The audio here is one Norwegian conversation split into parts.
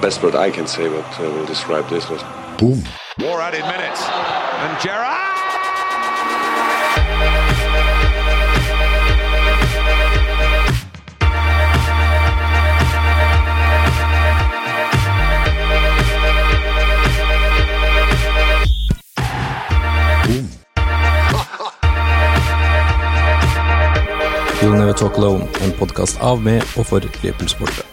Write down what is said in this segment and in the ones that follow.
the best word I can say what uh, will describe this was boom. More added minutes. And Gerrard! You'll Never Talk Alone, en podkast av med og for Liverpool-sportere.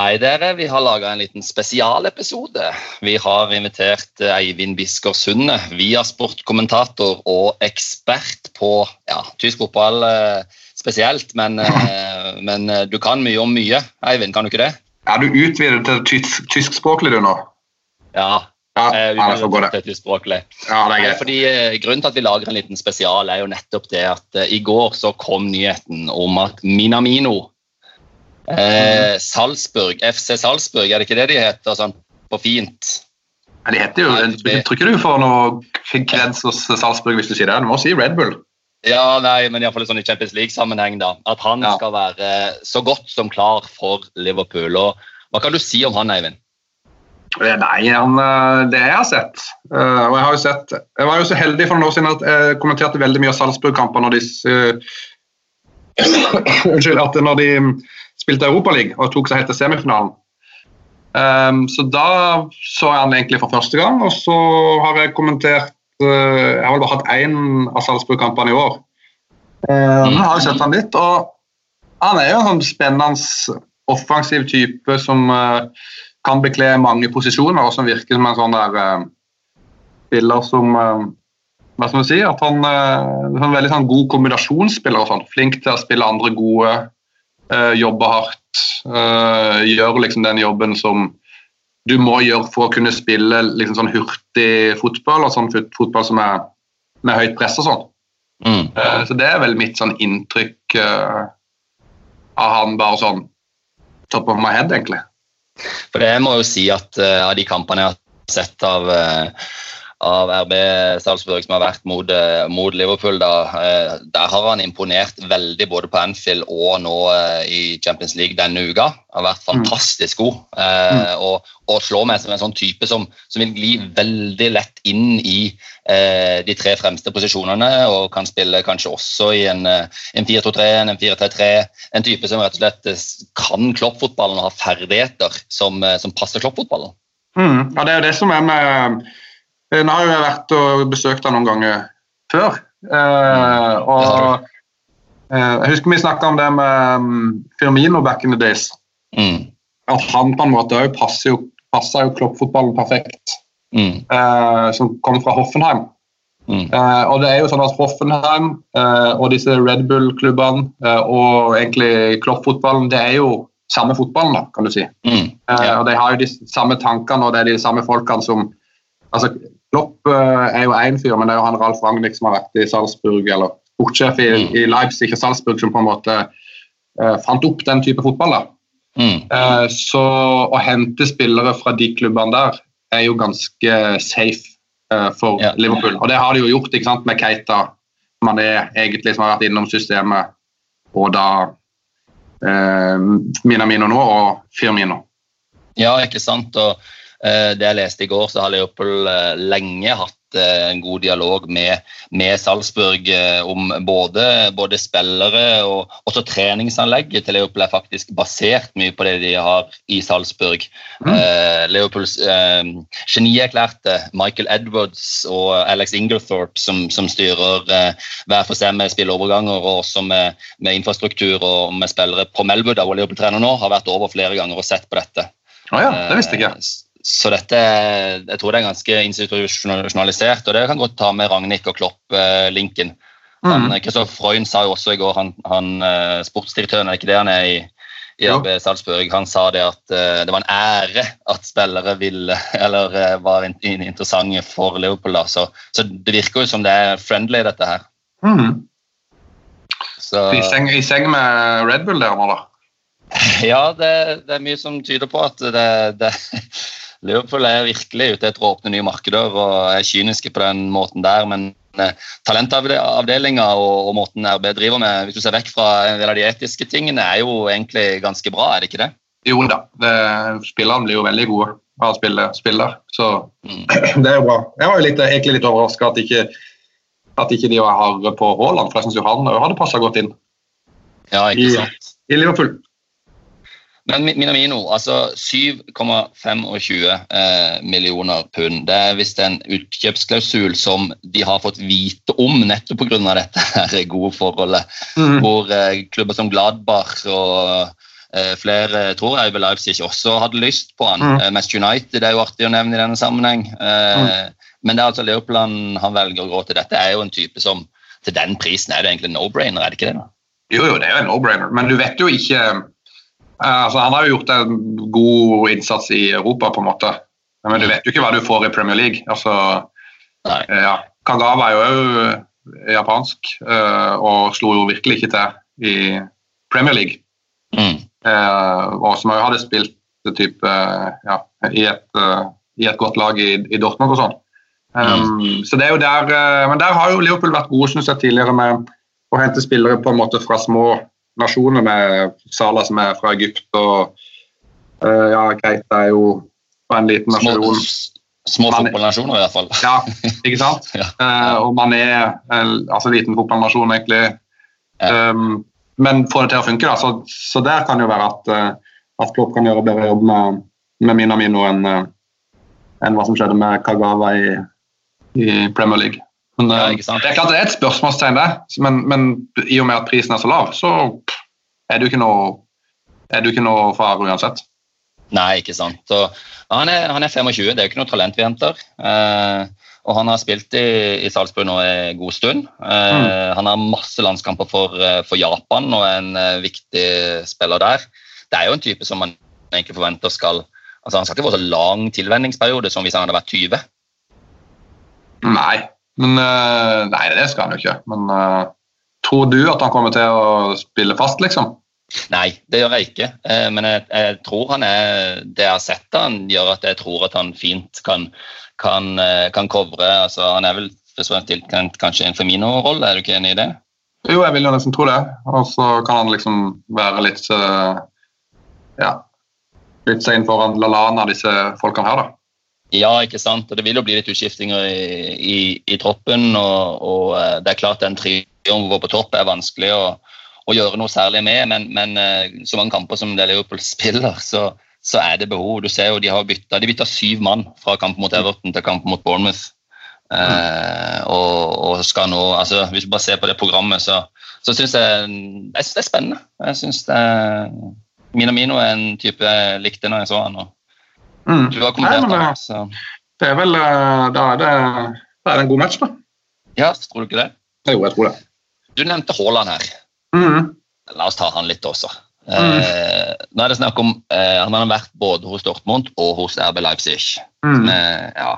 Hei dere, vi har laga en liten spesialepisode. Vi har invitert eh, Eivind Bisker Sunde, via sportkommentator og ekspert på ja, tysk fotball eh, spesielt. Men, eh, men, du kan mye om mye, Eivind, kan du ikke det? Ja, Du utvider til tysk, tyskspråklig du nå? Ja, Ja, ja, det får gå, det. til tyskspråklig. Ja, det er greit. fordi Grunnen til at vi lager en liten spesial, er jo nettopp det at uh, i går så kom nyheten om at Minamino eh, Salzburg, FC Salzburg, er det ikke det de heter sånn på fint? Ja, De heter jo, jeg tror ikke du får noe kreds hos Salzburg hvis du sier det. Du må si Red Bull. Ja, nei, men iallfall sånn i Champions League-sammenheng. da, At han Ja. skal være så godt som klar for Liverpool. og Hva kan du si om han, Eivind? Eh, Nei, han, eh, det jeg har sett eh, og Jeg har jo sett, jeg var jo så heldig for noen år siden at jeg kommenterte veldig mye av Salzburg-kamper når de Unnskyld, at når de spilte Europaliga og tok seg helt til semifinalen. Um, så da så jeg han egentlig for første gang, og så har jeg kommentert uh, Jeg har vel bare hatt én av Salzburg-kampene i år. Um, men jeg har jo sett han litt, og han er jo en sånn spennende, offensiv type som uh, kan bekle mange posisjoner, og som virker som en sånn der uh, spiller som eh, Hva skal man si? At han uh, en veldig sånn god kombinasjonsspiller. og sånn, Flink til å spille andre gode, jobbe hardt. Uh, gjøre liksom den jobben som du må gjøre for å kunne spille liksom sånn hurtig fotball, og sånn fot fotball som er med høyt press og sånn. Mm. Eh, Så det er vel mitt sånn inntrykk eh, av han bare sånn top of my head, egentlig. For det må jo si at eh, av de kampene jeg har sett av, eh, av RB Salzburg som har vært mot, eh, mot Liverpool, da, eh, der har han imponert veldig både på Anfield og nå eh, i Champions League denne uka. Har vært fantastisk god. Mm. og, og slår meg som en sånn type som, som vil gli veldig lett inn i eh, de tre fremste posisjonene og kan spille kanskje også i en, eh, en 4-2-3, en 4-3-3. En type som rett og slett kan kloppfotballen og har ferdigheter som, som passer kloppfotballen. Mm. Ja, det er jo det som er med Nå har jo jeg vært og besøkt han noen ganger før. Eh, og eh, Jeg husker vi snakka om det med um, Firmino back in the days. Mm. At han på en måte òg passer jo, jo kloppfotballen perfekt. Mm. eh, som kom fra Hoffenheim. Mm. Eh, og det er jo sånn at Hoffenheim eh, og disse Red Bull-klubbene eh, og egentlig kloppfotballen, det er jo samme fotballen, da, kan du si. Mm. Eh, Ja. og De har jo de samme tankene og det er de samme folkene som altså Klopp eh, er jo én fyr, men det er jo han Ralf Ragnhild som har vært i Salzburg, eller sportssjef i, Mm. i Leipzig og Salzburg, som på en måte eh, fant opp den type fotball. da. Mm. Eh, så å hente spillere fra de klubbene der er jo ganske safe eh, for Ja. Liverpool. Og det har de jo gjort ikke sant, med Keita, man er egentlig som har vært innom systemet, og da eh, Minamino nå og Firmino. Ja, ikke sant. Og det jeg leste i går, så har Leopold eh, lenge hatt eh, en god dialog med, med Salzburg eh, om både, både spillere og også treningsanlegget til Leopold er faktisk basert mye på det de har i Salzburg. Mm. Eh, Leopolds eh, genierklærte Michael Edwards og Alex Inglethorpe som, som styrer eh, hver for seg med spilleoverganger og også med, med infrastruktur og med spillere på Melwood, der Leopold trener nå, har vært over flere ganger og sett på dette. Å ja, det visste jeg ikke. Eh, Så dette, er- jeg tror det er ganske institusjonalisert, og det kan godt ta med Ragnhild og Klopp-linken. Mm. Kristoffer Freund sa jo også i går, han, han eh, sportsdirektøren, er ikke det han er i, i RB Salzburg, han sa det at uh, det var en ære at spillere ville, eller uh, var in, in, interessante for Liverpool. Da. Så, så det virker jo som det er friendly, dette her. Mm. Så, I, seng, I seng med Red Bull der nå, da? Ja, det, det er mye som tyder på at det, det Liverpool er virkelig ute etter å åpne nye markeder og er kyniske på den måten der. Men eh, talentavdelinga og, og måten RB driver med, hvis du ser vekk fra en del av de etiske tingene, er jo egentlig ganske bra, er det ikke det? Jo da, det, spillerne blir jo veldig gode av å spille, spiller. Så Mm. det er jo bra. Jeg var jo litt, egentlig litt overraska at ikke at ikke de var harde på Haaland, for jeg syns jo han hadde passa godt inn Ja, ikke sant. i Liverpool. Men Mi- Minamino, altså 7,25 eh, millioner pund. Det er visst en utkjøpsklausul som de har fått vite om nettopp pga. dette her gode forholdet. Mm. Hvor eh, klubber som Gladbach og eh, flere tror jeg vel Leipzig også hadde lyst på han. Mm. Mest Manchester United er jo artig å nevne i denne sammenheng. Mm. Men det er altså Leopold han, han velger å gå til. Dette er jo en type som til den prisen er det egentlig no-brainer, er det ikke det? da? Jo, jo, det er jo en no-brainer, men du vet jo ikke altså, Han har jo gjort en god innsats i Europa, på en måte. Men du vet jo ikke hva du får i Premier League. Altså, eh, ja. Kagawa er jo òg japansk eh, og slo jo virkelig ikke til i Premier League. Mm. Eh, og som òg hadde spilt type, eh, ja, i, et, eh, i et godt lag i, i Dortmund og sånn. Um, Så det er jo der, eh, Men der har jo Liverpool vært gode synes jeg, tidligere med å hente spillere på en måte fra små nasjoner, med Salah som er fra Egypt, og uh, ja, Keita er jo fra en liten nasjon. små små fotballnasjoner i hvert fall. Ja, ikke sant? Ja. Uh, og man er en altså, liten fotballnasjon, egentlig. Ja. Um, men få det til å funke, da. Så, så der kan jo være at, eh, at Klopp kan gjøre bedre jobb med, med Minamino enn enn hva som skjedde med Kagawa i, i Premier League. Men, Ja, eh, ikke sant? det er klart det er et spørsmålstegn, det. Men, men i og med at prisen er så lav, så er det jo ikke noe, er det ikke noe fare uansett. Nei, ikke sant. Og han, er, han er 25, det er jo ikke noe talent vi henter. Eh, og han har spilt i, i Salzburg nå en god stund. Eh, Han har masse landskamper for, eh, for Japan og er en eh, viktig spiller der. Det er jo en type som man egentlig forventer skal altså Han skal ikke få så lang tilvenningsperiode som hvis han hadde vært 20. Nei, men eh, Nei, det skal han jo ikke. Men eh, tror du at han kommer til å spille fast, liksom? Nei, det gjør jeg ikke. Eh, men jeg, jeg tror han er Det jeg har sett han gjør at jeg tror at han fint kan, kan, kan covre. Altså, han er vel tiltenkt kanskje en Femino-rolle, er du ikke enig i det? Jo, jeg vil jo nesten tro det. Og så kan han liksom være litt Ja. Litt sein foran Lalana, disse folkene her, da. Ja, ikke sant. Og det vil jo bli litt utskiftinger i, i, i troppen. Og, og eh, det er klart den trioen vår på topp er vanskelig å, å gjøre noe særlig med, men, men eh, så mange kamper som det Liverpool spiller, så, så er det behov. Du ser jo De har bytta, syv mann fra kamp mot Everton til kamp mot Bournemouth. Eh, og, og skal nå, altså Hvis du bare ser på det programmet, så, så syns jeg, jeg synes det er spennende. Jeg er, Minamino er en type jeg likte når jeg så han. og Mm. Du har kommentert Nei, eh, Så. Det er vel eh, Da er det, da er det en god match, da. Ja, tror du ikke det? Jo, jeg tror det. Du nevnte Haaland her. Mm. La oss ta han litt også. Eh, nå er det snakk om eh, Han har vært både hos Dortmund og hos RB Leipzig. Mm. Men, ja.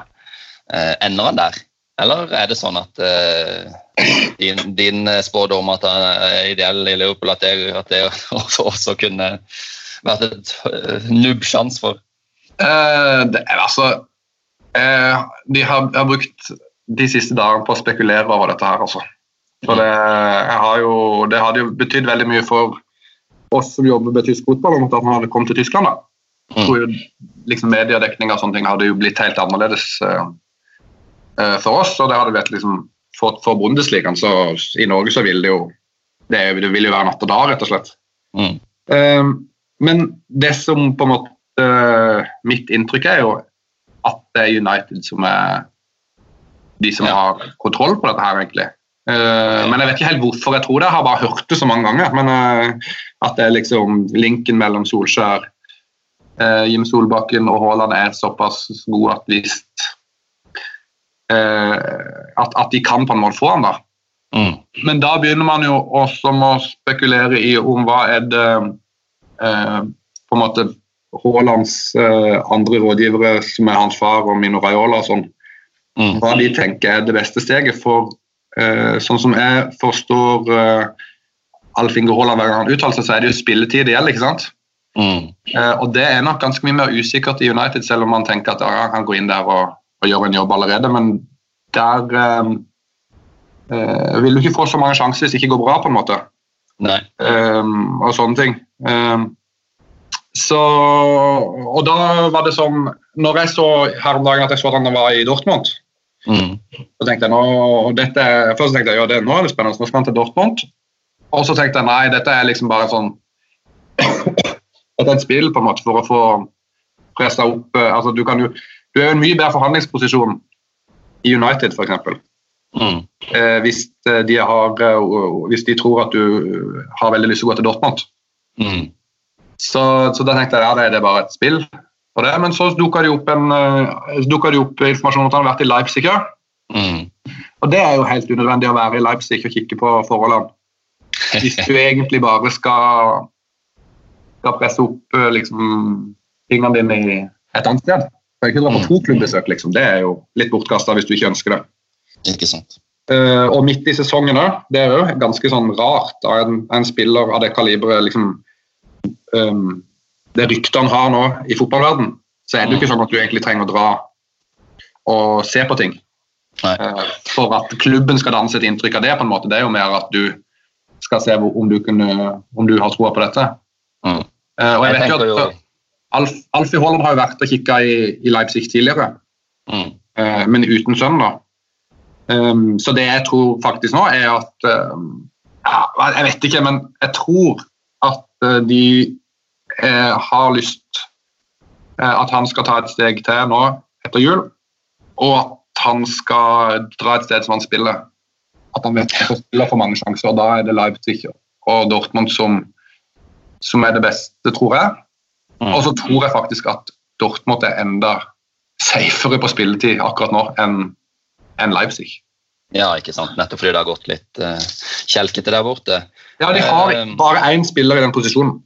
eh, ender han der? Eller er det sånn at eh, din, din spådom at han er ideell i Liverpool, at det, at det også, også kunne vært et uh, nubbsjans for Eh, det altså eh, De har, har brukt de siste dagene på å spekulere over dette her, altså. For det, jeg har jo, det hadde jo betydd veldig mye for oss som jobber med tysk fotball, om at han hadde kommet til Tyskland. da. Jeg tror jo liksom Mediedekning og sånne ting hadde jo blitt helt annerledes eh, for oss. Og det hadde vært liksom for, for Bundesligaen, så i Norge så vil det jo det, det vil jo være natt og dag, rett og slett. mm. Um, men det som på en måte Mitt inntrykk er jo at det er United som er de som Ja. har kontroll på dette her, egentlig. Eh, men jeg vet ikke helt hvorfor jeg tror det. Jeg har bare hørt det så mange ganger. Men eh, at det er liksom linken mellom Solskjær, eh, Jim Solbakken og Haaland er såpass god at hvis eh, at, at de kan på en måte få han da. Mm. Men da begynner man jo også med å spekulere i om hva er det eh, på en måte Haalands eh, andre rådgivere, som er hans far og Mino Raiola og sånn, Mm. hva de tenker er det beste steget. For eh, sånn som jeg forstår eh, Alf Inge Haaland hver gang han uttaler seg, så er det jo spilletid det gjelder. ikke sant? Mm. Eh, og det er nok ganske mye mer usikkert i United, selv om man tenker at han kan gå inn der og, og gjøre en jobb allerede. Men der eh, eh, vil du ikke få så mange sjanser hvis det ikke går bra, på en måte. Nei. Um, og sånne ting. Um, så Og da var det som Når jeg så her om dagen at jeg så at han var i Dortmund, Mm. så tenkte jeg nå dette, Først tenkte jeg ja, det, nå er det spennende, nå skal han til Dortmund. Og så tenkte jeg nei, dette er liksom bare sånn Dette er et spill på en måte for å få pressa opp eh, altså Du kan jo du er jo i en mye bedre forhandlingsposisjon i United, f.eks. Mm. Eh, hvis, eh, de har, eh, hvis de tror at du har veldig lyst til å gå til Dortmund. Mm. Så, så da tenkte jeg ja, det er bare et spill. For det. Men så dukka det eh, det opp informasjon om at han har vært i Leipzig. Mm. Og det er jo helt unødvendig å være i Leipzig og kikke på forholdene. Hvis du egentlig bare skal, skal presse opp eh, liksom, tingene dine i et annet sted. Du kan ikke dra på to klubbbesøk, liksom. Det er jo litt bortkasta hvis du ikke ønsker det. Ikke sant. Uh, og midt i sesongen òg. Det er jo ganske sånn rart av en, en spiller av det kaliberet liksom, um, Det ryktet han har nå i fotballverden, så er det jo ikke sånn at du egentlig trenger å dra og se på ting. Eh, for at klubben skal danse et inntrykk av det. på en måte. Det er jo mer at du skal se hvor, om, du kunne, om du har troa på dette. Mm. Eh, og jeg, Jeg vet jo at Alf, Alfie Haaland har jo vært og kikka i, i Leipzig tidligere Mm. eh, men uten sønn. da. Um, så det jeg tror faktisk nå, er at um, ja, Jeg vet ikke, men jeg tror de eh, har lyst eh, At han skal ta et steg til nå etter jul, og at han skal dra et sted som han spiller. At han vet at han spiller for mange sjanser. og Da er det Leipzig og Dortmund som, som er det beste, tror jeg. Mm. Og så tror jeg faktisk at Dortmund er enda safere på spilletid akkurat nå enn Leipzig. Ja, ikke sant. Nettopp fordi det har gått litt uh, kjelkete der borte. Ja, De har uh, bare én spiller i den posisjonen.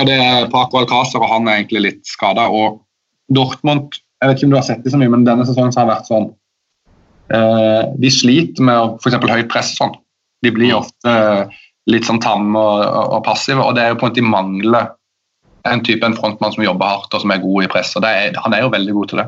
Og Det er Paco Alcázar, og han er egentlig litt skada. Og Dortmund jeg vet ikke om du har sett det så mye, men denne sesongen så har vært sånn uh, De sliter med f.eks. høyt press. Sånn. De blir Mm. ofte litt sånn tamme og, og, og passive, og det er jo på en måte de mangler en type en frontmann som jobber hardt og som er god i press. og det er, Han er jo veldig god til det.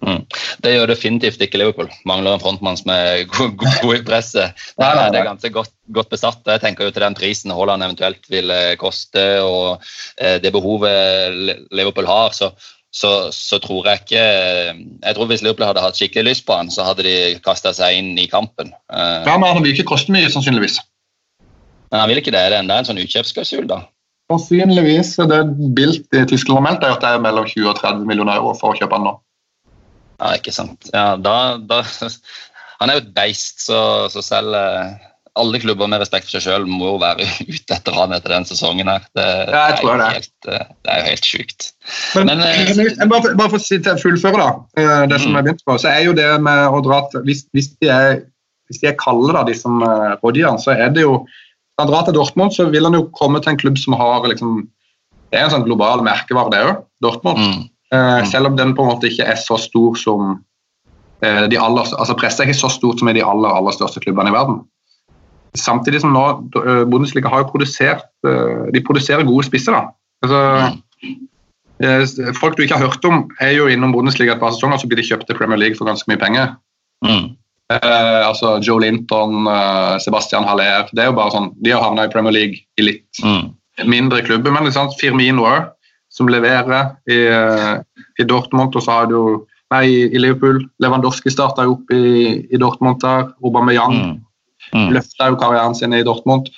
Mm. Det gjør definitivt ikke Liverpool. Mangler en frontmann som er god, god, god i presset. Nei, nei, er, det er ganske godt, godt besatt. Jeg tenker jo til den prisen Haaland eventuelt vil eh, koste, og eh, det behovet Liverpool har, så, så, så tror jeg ikke Jeg tror hvis Liverpool hadde hatt skikkelig lyst på han, så hadde de kasta seg inn i kampen. Eh, Ja, men Han vil ikke koste mye, sannsynligvis. Men han vil ikke det. Det er enda en sånn utkjøpsklausul, da. Sannsynligvis er det Bilt i Tyskland har meldt, er at det er mellom 20 og 30 millioner euro for å kjøpe han nå. Ja, ikke sant. Ja, da, da Han er jo et beist, så, så selv eh, alle klubber med respekt for seg sjøl må jo være ute etter han etter den sesongen her. Det, Ja, jeg tror er det. Helt, eh, det er jo helt sjukt. Men, Men, eh, men jeg bare, bare for å si til fullføre da, det som Mm. jeg begynte på, så er jo det med å dra til Hvis, hvis, de, er, hvis de er kalde, da, de som han, så er det jo Når han drar til Dortmund, så vil han jo komme til en klubb som har liksom Det er en sånn global merkevare, det òg, Dortmund. Mm. Eh, selv om den på en måte ikke er så stor som eh, de aller, altså Presset er ikke så stort som i de aller, aller største klubbene i verden. Samtidig som nå eh, Bundesliga har jo produsert De produserer gode spisser. da. Altså, folk du ikke har hørt om, er jo innom Bundesliga et par sesonger, så blir de kjøpt til Premier League for ganske mye penger. Mm. Eh, altså Joe Linton, Sebastian Haller det er jo bare sånn, De har havna i Premier League i litt Mm. mindre klubber, men liksom, Firmino òg, som leverer i, eh, i Dortmund. Og så har du Nei, i Liverpool. Lewandowski starta jo opp i, i Dortmund der. Aubameyang Mm. Mm. løfta jo karrieren sin i Dortmund.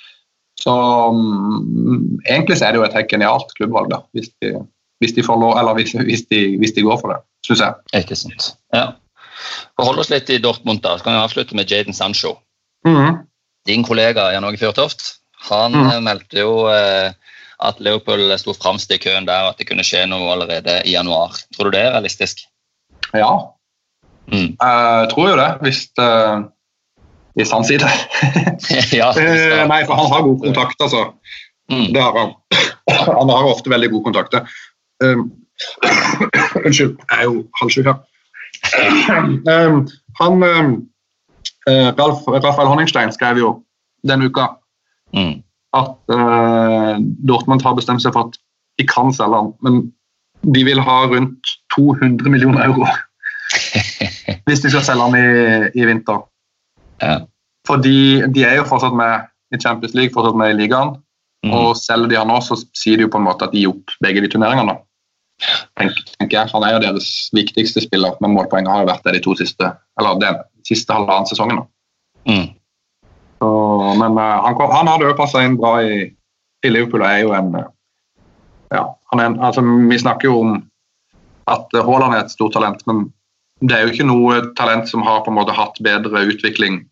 Så um, egentlig så er det jo et helt genialt klubbvalg, da, hvis de, hvis de lov, eller hvis, hvis, de, hvis de går for det, syns jeg. Ikke sant. Ja. Hold oss litt i Dortmund, da, så kan vi avslutte med Jaden Sancho. Mm. Din kollega Jan Åge Fjørtoft han Mm. meldte jo eh, at Liverpool sto fremst i køen der, og at det kunne skje noe allerede i januar. Tror du det er realistisk? Ja, Mm. jeg tror jo det, hvis, eh, hvis han sier det. ja, det Nei, for han har god kontakt, altså. Mm. Det har han. Han har ofte veldig gode kontakter. Um, unnskyld, jeg er jo halvsjuk her. Um, han um, eh, Ralf, Rafael Honningstein skrev jo denne uka Mm. At eh, Dortmund har bestemt seg for at de kan selge han, men de vil ha rundt 200 millioner euro hvis de skal selge han i, i vinter. Ja. Fordi de er jo fortsatt med i Champions League, fortsatt med i ligaen. Mm. Og selger de han nå, så sier de jo på en måte at de gir opp begge de turneringene. Tenk, tenker jeg. Han er jo deres viktigste spiller, men målpoenget har jo vært det de to siste eller den siste halvannen sesongen. Mm. Så, men eh, han, kom, han hadde jo passa inn bra i, i Liverpool og er jo en eh, ja, han er en, altså, Vi snakker jo om at eh, Haaland er et stort talent, men det er jo ikke noe talent som har på en måte hatt bedre utvikling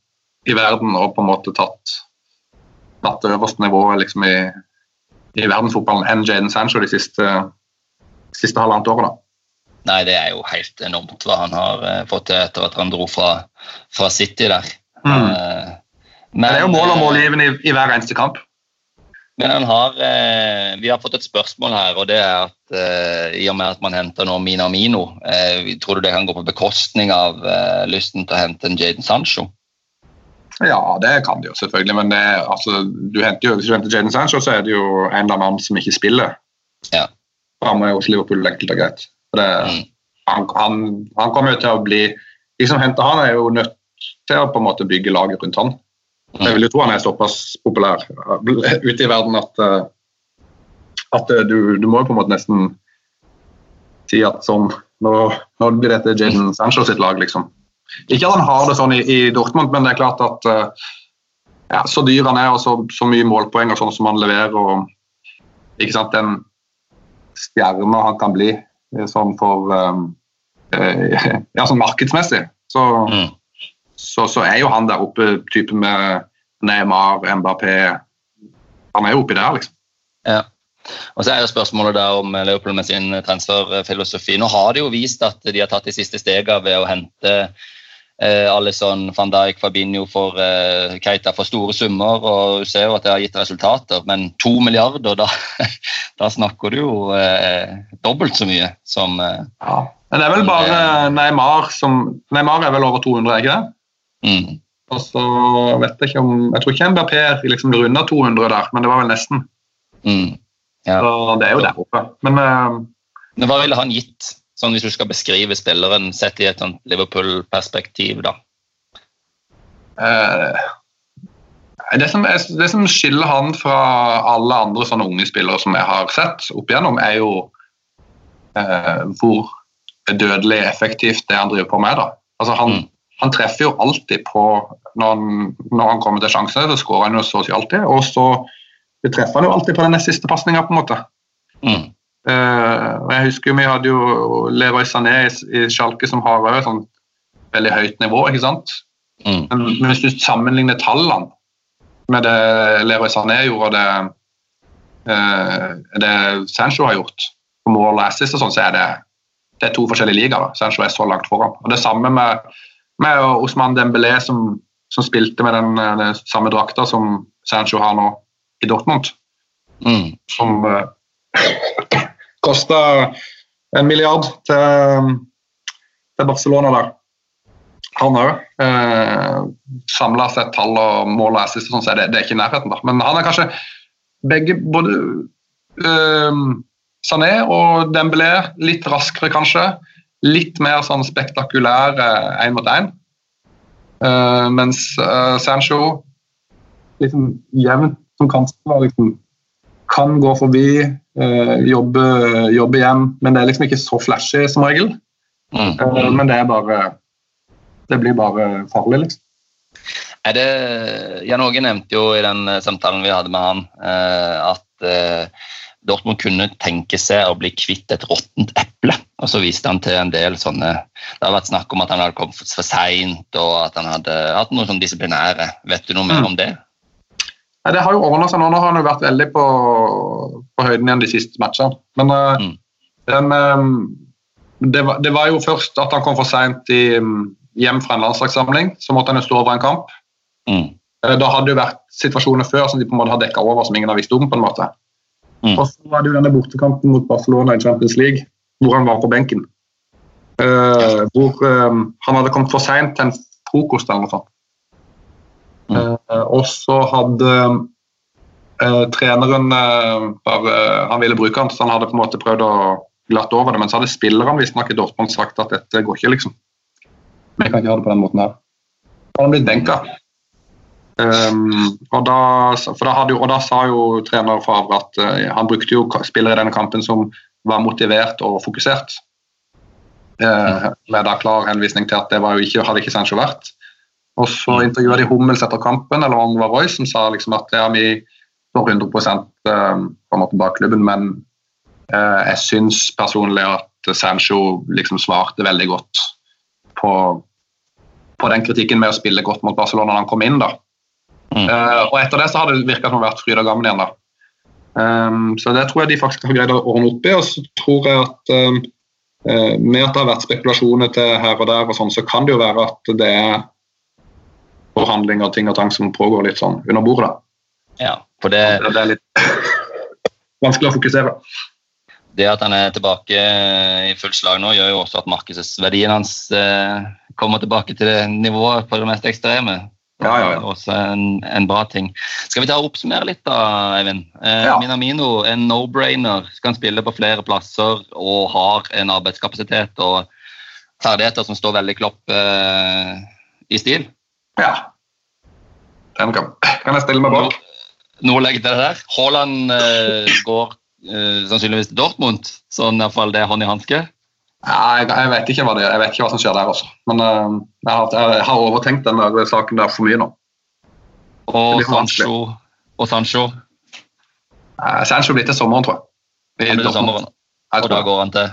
i verden og på en måte tatt, tatt det øverste nivået liksom, i, i verdensfotballen enn Jaden Sancho de siste, siste halvannet året. Nei, det er jo helt enormt hva han har fått til etter at han dro fra, fra City der. Mm. Eh, Men det er jo mål og eh, målgivende i, i hver eneste kamp. Men han har, eh, vi har fått et spørsmål her, og det er at eh, i og med at man henter nå Minamino, eh, tror du det kan gå på bekostning av eh, lysten til å hente en Jaden Sancho? Ja, det kan de jo selvfølgelig, men det, er- altså, du henter jo, hvis du henter Jaden Sancho, så er det jo en eller annen som ikke spiller. Ja. Rammer jo også Liverpool, enkelt og greit. Det, Mm. han, han, han kommer jo til å bli De som henter han, er jo nødt til å på en måte bygge laget rundt han. Mm. Jeg vil jo tro han er såpass populær uh, ute i verden at, uh, at uh, du, du må jo på en måte nesten si at sånn Nå, nå blir dette Jaden Sancho sitt lag, liksom. Ikke at han har det sånn i, i Dortmund, men det er klart at ja, så dyr han er og så, så mye målpoeng og sånn som han leverer og ikke sant, den stjerna han kan bli eh, sånn for um, eh, ja, sånn markedsmessig, så, Mm. Så, så er jo han der oppe typen med Neymar, Mbappé Han er jo oppi der, liksom. Ja. Og så er jo spørsmålet da om Leopold med sin transferfilosofi. Nå har de jo vist at de har tatt de siste stegene ved å hente eh, Alison, van Dijk, Fabinho for eh, Keita for store summer. og Du ser jo at det har gitt resultater, men to milliarder, da, da snakker du jo eh, dobbelt så mye som eh, Ja. Men det er vel bare Neymar som Neymar er vel over 200, er ikke det? Mm, Og så vet jeg ikke om Jeg tror ikke MBP liksom runda 200 der, men det var vel nesten. mm. Ja. Så det er jo der oppe. Men uh, Men hva ville han gitt, sånn hvis du skal beskrive spilleren sett i et Liverpool-perspektiv? da? Uh, det, som, det som skiller han fra alle andre sånne unge spillere som jeg har sett opp igjennom, er jo uh, hvor dødelig effektivt det han driver på med. da. Altså han, Mm. Han treffer jo alltid på når han, når han kommer til sjansene. så skårer han jo så å si alltid. Og så treffer han jo alltid på den nest siste pasninga, på en måte. Mm. Uh, jeg husker jo Vi hadde jo Leroy Sané i, i Schalke som har et sånt veldig høyt nivå. ikke sant? Mm. Men, men hvis du sammenligner tallene med det Leroy Sané gjorde, og det, uh, det Sancho har gjort på mål og assist, og sånn, så er det, det er to forskjellige ligaer. Sancho er så langt foran. Og Det samme med, med Osman Dembélé, som, som spilte med den, eh, den samme drakta som Sancho har nå i Dortmund. Mm. Som uh, kosta en milliard til, til Barcelona der. Han òg. Eh, Samla sett tall og mål og assist, sånn, så det, det er ikke i nærheten. da. Men han er kanskje begge både eh, Sané og Dembélé litt raskere, kanskje. Litt mer sånn spektakulære én mot én. Uh, mens uh, Sancho liksom jevnt som kantspiller liksom, kan gå forbi, uh, jobbe, jobbe hjem, men det er liksom ikke så flashy som regel. Mm. Eh, men det er bare Det blir bare farlig, liksom. Er det, Jan Åge nevnte jo i den eh, samtalen vi hadde med han, eh, at eh, Dortmund kunne tenke seg å bli kvitt et råttent eple. Og så viste han til en del sånne Det har vært snakk om at han hadde kommet for seint, og at han hadde hatt noe sånn disiplinære. Vet du noe mer Mm. om det? Ja, det har jo ordna seg nå. Nå har han jo vært veldig på, på høyden igjen de siste matchene. Men eh, Mm. den, eh, det, var, det var jo først at han kom for seint hjem fra en landslagssamling. Så måtte han jo stå over en kamp. Mm. Eh, Da hadde det jo vært situasjoner før som de på en måte har dekka over, som ingen har visst om. på en måte. Mm. Og så var det jo denne bortekampen mot Barcelona i Champions League, hvor han var på benken. Uh, hvor um, han hadde kommet for seint til en frokost eller noe sånt. Mm. Uh, og så hadde uh, treneren bare Han ville bruke han, så han hadde på en måte prøvd å glatte over det. Men så hadde spillerne visstnok i Dortmund sagt at dette går ikke, liksom. Vi kan ikke ha det på den måten her. Han blitt benka. Um, og, da, da hadde og da sa jo trener Favre at uh, han brukte jo spillere i denne kampen som var motivert og fokusert. Uh, med da klar henvisning til at det ikke, hadde ikke Sancho vært. Og så intervjua de Hummels etter kampen, eller om det var Royce, som sa liksom at ja, vi står 100 um, på en måte bak klubben, men uh, jeg syns personlig at Sancho liksom svarte veldig godt på, på den kritikken med å spille godt mot Barcelona da han kom inn. da. Mm. Uh, og etter det så har det virka som å vært fryd og gammen igjen. da. Um, så det tror jeg de faktisk har greid å ordne opp i. Og så tror jeg at um, uh, med at det har vært spekulasjoner til her og der, og sånn, så kan det jo være at det er forhandlinger og ting og tang som pågår litt sånn under bordet. da. Ja, for det... det er litt vanskelig å fokusere. Det at han er tilbake i fullt slag nå, gjør jo også at markedsverdien hans eh, kommer tilbake til det nivået på det mest ekstreme. Ja, ja, ja. Også en, en, bra ting. Skal vi ta og oppsummere litt, da, Eivind? Eh, Ja. Minamino, en no-brainer. Kan spille på flere plasser og har en arbeidskapasitet og ferdigheter som står veldig Klopp eh, i stil. Ja. Den kan, kan jeg stille meg bak. Noe å legge til det der. Haaland eh, går eh, sannsynligvis til Dortmund, sånn i hvert fall det er hånd i hanske. Jeg, jeg, vet ikke hva det, jeg vet ikke hva som skjer der, også. Men uh, jeg, har, jeg, har, overtenkt den der saken der for mye nå. Og. Sancho. Og Sancho Uh, Sancho blir til sommeren, tror jeg. Han blir til sommeren, og da går han til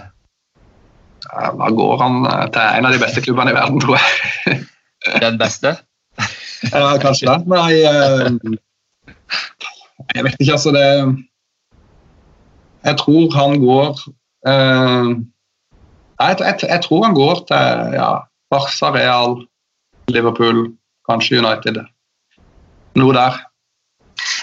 Ja, Da går han til en av de beste klubbene i verden, tror jeg. den beste. Ja, kanskje det. Nei eh, Jeg vet ikke, altså det Jeg tror han går jeg, jeg, jeg tror han går til ja, Barca, Real, Liverpool, kanskje United. Noe der.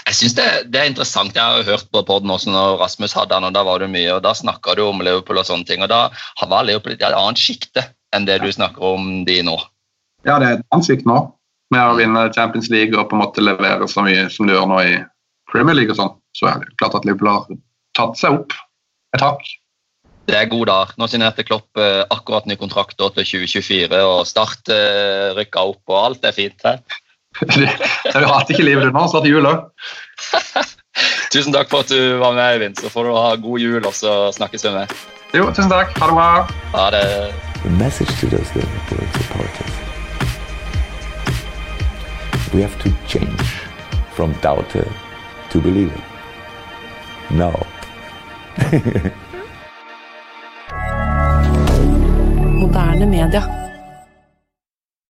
Jeg synes det, det er interessant. Jeg har hørt på podden også når Rasmus hadde han, og da var det mye, og da snakka du om Liverpool og sånne ting. og Da var Liverpool i et annet sjikte enn det du snakker om de nå. Ja, det er et ansikt nå med å vinne Champions League og på en måte levere så mye som de gjør nå i Premier League og sånn. Så er det klart at Liverpool har tatt seg opp et hakk. Det er gode dager. Nå signerte Klopp eh, akkurat ny kontrakt til 2024, og Start eh, rykka opp, og alt er fint. her. du hatt ikke livet ditt nå, snart jul òg. Tusen takk for at du var med, Eivind. Så får du ha god jul, og så snakkes vi med. Jo, tusen takk. Ha det bra. Ha det. The message to those Liverpool supporters. We have to change from doubter to believer. No. Moderne media.